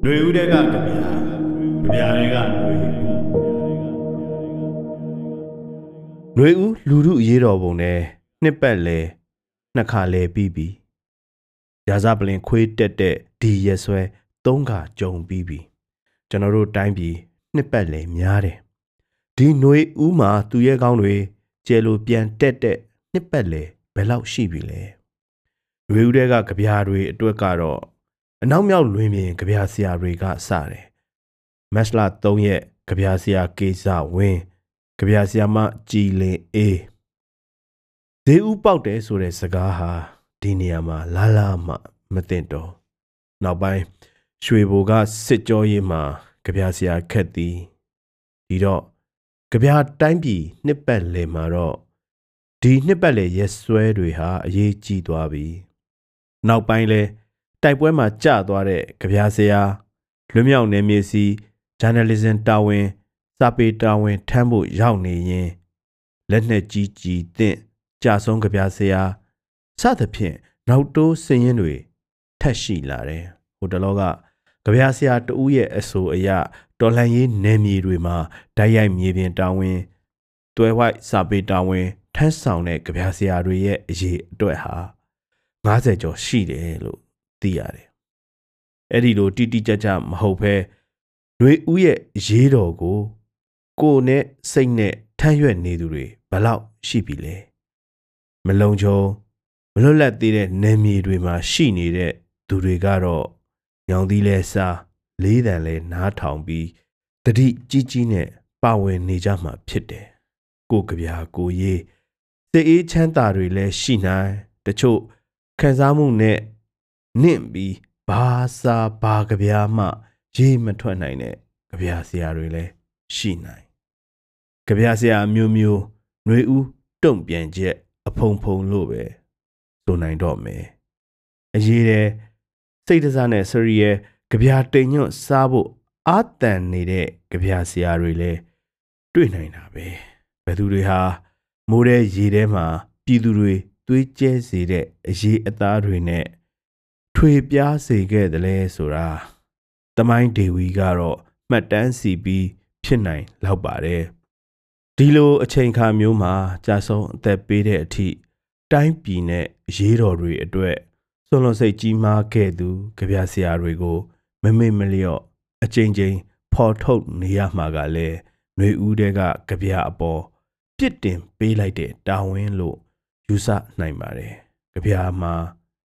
ຫນွေဦးတဲ့ကကြပြာကြပြာတွေကຫນွေဦးຫນွေဦးလူမှုအရေးတော်ပုံနဲ့နှစ်ပတ်လဲနှစ်ခါလဲပြီးပြီရာဇပလင်ခွေးတက်တဲ့ဒီရက်ဆွဲသုံးခါကြုံပြီးပြီကျွန်တော်တို့တိုင်းပြည်နှစ်ပတ်လဲများတယ်ဒီຫນွေဦးမှာသူရဲကောင်းတွေကျဲလိုပြန်တက်တဲ့နှစ်ပတ်လဲဘယ်လောက်ရှိပြီလဲຫນွေဦးတဲ့ကကြပြာတွေအတွက်ကတော့ အနောက်မြောက်လွင်ပြင်ကြပြဆရာတွေကစတယ်မက်စလာ3ရက်ကြပြဆရာကေဇဝင်းကြပြဆရာမကြည်လင်အေးဈေးဥပေါက်တယ်ဆိုတဲ့စကားဟာဒီနေရာမှာလာလာမှမသိတော့နောက်ပိုင်းရွှေဘိုကစစ်ကြောရေးမှာကြပြဆရာခက်သည်ဒီတော့ကြပြတိုင်းပြည်နှစ်ပတ်လည်မှာတော့ဒီနှစ်ပတ်လည်ရက်စွဲတွေဟာအရေးကြီးသွားပြီနောက်ပိုင်းလဲ တိုက်ပွဲမှာကျသွားတဲ့ကြပြားစရာလွတ်မြောက်နေမြေစီ journalism တာဝန်စာပေတာဝန်ထမ်းဖို့ရောက်နေရင်လက်နက်ကြီးကြီးတင့်ကြာဆုံးကြပြားစရာစသဖြင့်နောက်တိုးစင်ရင်တွေထက်ရှိလာတယ်ဟိုတလောကကြပြားစရာတူရဲ့အဆိုအရတော်လှန်ရေးနယ်မြေတွေမှာဓာတ်ရိုက်မြေပြင်တာဝန်တွဲဝိုက်စာပေတာဝန်ထမ်းဆောင်တဲ့ကြပြားစရာတွေရဲ့အရေးအတွက်ဟာ90ကျော်ရှိတယ်လို့ သိရတယ်။အဲ့ဒီလိုတိတိကျကျမဟုတ်ဘဲຫນွေဦးရဲ့ရေးတော်ကို ကိုယ်နဲ့စိတ်နဲ့ထမ်းရွက်နေသူတွေဘလောက်ရှိပြီလဲ။မလုံခြုံမလွတ်လပ်သေးတဲ့နယ်မြေတွေမှာရှိနေတဲ့သူတွေကတော့ညောင်သီးလဲစားလေးတန်လဲနားထောင်ပြီးတတိကြီးကြီးနဲ့ပါဝင်နေကြမှာဖြစ်တယ်။ကိုကြပြာကိုရေးစိတ်အေးချမ်းသာတွေလည်းရှိနိုင်တချို့ခံစားမှုနဲ့ နင့်ပြီးဘာစာဘာကြပြားမှရေးမထွက်နိုင်တဲ့ကြပြားဆရာတွေလည်းရှိနိုင်ကြပြားဆရာမျိုးမျိုးຫນွေဦးတုံ့ပြန်ချက် အဖုံဖုံလို့ပဲဆိုနိုင်တော့မယ်အရေးတဲ့စိတ်တစားနဲ့စရီရဲ့ကြပြားတိမ်ညွတ်စားဖို့အာတန်နေတဲ့ကြပြားဆရာတွေလည်းတွေ့နိုင်တာပဲဘယ်သူတွေဟာမိုးတဲ့ရေထဲမှာပြည်သူတွေသွေးကျဲစေတဲ့အရေးအသားတွေနဲ့ ထွေပြားစေခဲ့တယ်လဲဆိုတာတမိုင်းဒေဝီကတော့မှတ်တမ်းစီပြီးဖြစ်နိုင်လောက်ပါတယ်ဒီလိုအချိန်ခါမျိုးမှာကြာဆုံးအသက်ပေးတဲ့အထိတိုင်းပြည်နဲ့ရေးတော်တွေအတွက်စွန့်လွတ်စိတ်ကြီးမားခဲ့သူကြပြဆရာတွေကို မမေ့မလျော့အချိန်ချင်းဖော်ထုတ်နေရမှာကလည်းຫນွေဦးတဲ့ကကြပြအပေါ်ပြစ်တင်ပေးလိုက်တဲ့တာဝန်လို့ယူဆနိုင်ပါတယ်ကြပြမှာ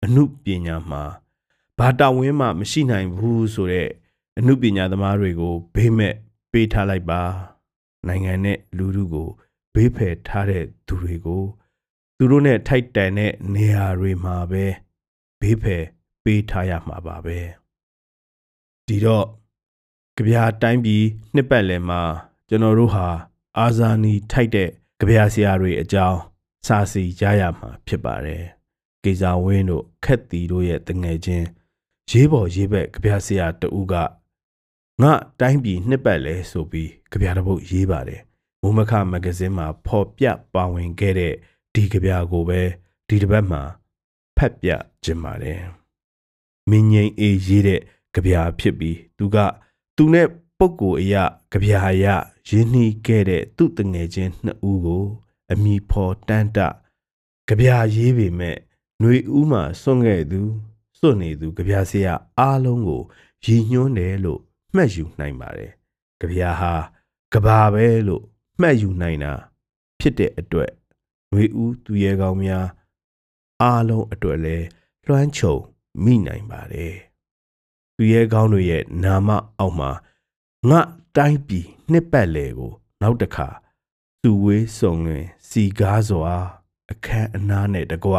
အမှုပညာမှာဘာတာဝန်မှမရှိနိုင်ဘူးဆိုတဲ့အမှုပညာသမားတွေကိုဘေးမဲ့ပေးထားလိုက်ပါ နိုင်ငံနဲ့လူလူကိုဘေးဖယ်ထားတဲ့သူတွေကိုသူတို့နဲ့ထိုက်တန်တဲ့နေရာတွေမှာပဲဘေးဖယ်ပေးထားရမှာပါပဲဒီတော့ကြပြာတိုင်းပြည်နှစ်ပတ်လည်မှာကျွန်တော်တို့ဟာအာဇာနည်ထိုက်တဲ့ကြပြာဆရာတွေအကြောင်းစာစီရရမှာဖြစ်ပါတယ် ကေဇာဝင်းတို့ခက်တီတို့ရဲ့တငယ်ချင်းရေးပေါ်ရေးဘက်ကြပြဆရာတူကငါတိုင်းပြည်နှစ်ပတ်လဲဆိုပြီးကြပြတစ်ပုတ်ရေးပါတယ်မုံမခမဂ္ဂဇင်းမှာဖော်ပြပါဝင်ခဲ့တဲ့ဒီကြပြကိုပဲဒီတစ်ပတ်မှာဖတ်ပြခြင်းပါတယ်မင်းငိမ့်အေးရေးတဲ့ကြပြဖြစ်ပြီးသူကသူနဲ့ပုပ်ကိုအရာကြပြအရာရင်းနှီးခဲ့တဲ့သူ့တငယ်ချင်းနှစ်ဦးကို အမိဖော်တန်းတကြပြရေးပေမဲ့ ຫນွေဦးမှာစွန့်ခဲ့သူစွန့်နေသူကြပြဆရာအားလုံးကိုရည်ညွှန်းတယ်လို့မှတ်ယူနိုင်ပါတယ်ကြပြဟာကဘာပဲလို့မှတ်ယူနိုင်တာဖြစ်တဲ့အတွက်ຫນွေဦးသူရဲကောင်းများအားလုံးအတွက်လဲလွှမ်းခြုံမိနိုင်ပါတယ်သူရဲကောင်းတွေရဲ့နာမအောက်မှာငါတိုင်းပြည်နှစ်ပတ်လေကို နောက်တစ်ခါသူဝေးစုံလွင်စီကားစွာအခန်းအနားနဲ့တကွ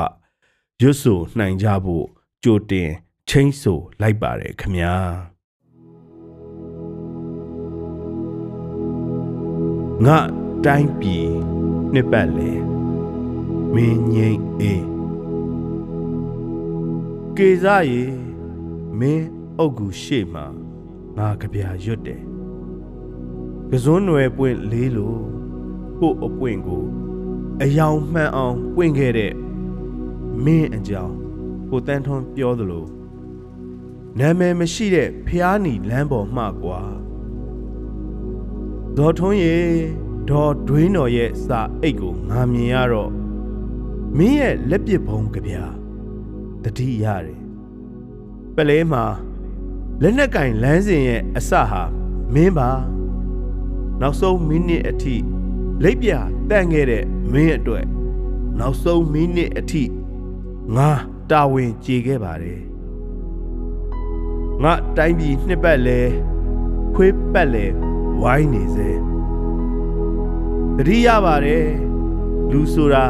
ရွတ်ဆိုနိုင်ကြဖို့ကြိုတင်ချင်းဆိုလိုက်ပါတယ်ခမညာငါတိုင်းပြည်နှစ်ပတ်လေမင်းငိမ့်အေးကေစားရေမင်းအုတ်ကူရှေ့မှာငါကြပြရွတ်တယ်ကစွန်းနွယ်ပွင့်လေးလိုကို့အပွင့်ကို အယောင်မှန်အောင်ပွင့်ခဲ့တဲ့ မင်းအကြောင်းကိုတန်းထွန်းပြောသလိုနာမည်မရှိတဲ့ဖျားနီလမ်းပေါ်မှကွာဒေါ်ထွန်းရေဒေါ်ဒွင်းတော်ရဲ့စာအိတ်ကိုငါမြင်ရတော့မင်းရဲ့လက်ပစ်ဘုံကြပြာတတိရတယ်ပလဲမှာလက်နက်ကင်လမ်းစဉ်ရဲ့အစဟာမင်းပါနောက်ဆုံးမိနစ်အထိလိပ်ပြတန့်ခဲ့တဲ့မင်းအတွက်နောက်ဆုံးမိနစ်အထိ ငါတာဝန်ကြေခဲ့ပါတယ်ငါတိုင်းပြည်နှစ်ပတ်လဲခွေးပတ်လဲဝိုင်းနေစေတတိရပါတယ်လူဆိုတာ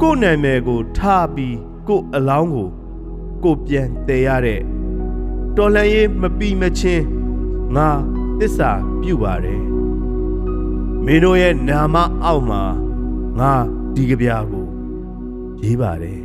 ကိုယ့်နာမည်ကိုထားပြီးကိုယ့်အလောင်းကို ကိုယ်ပြန်တည်ရတဲ့တော်လန်ရေးမပီမချင်းငါသစ္စာပြုပါတယ်မင်းတို့ရဲ့နာမအောက်မှာငါဒီကြပြာကိုရေးပါတယ်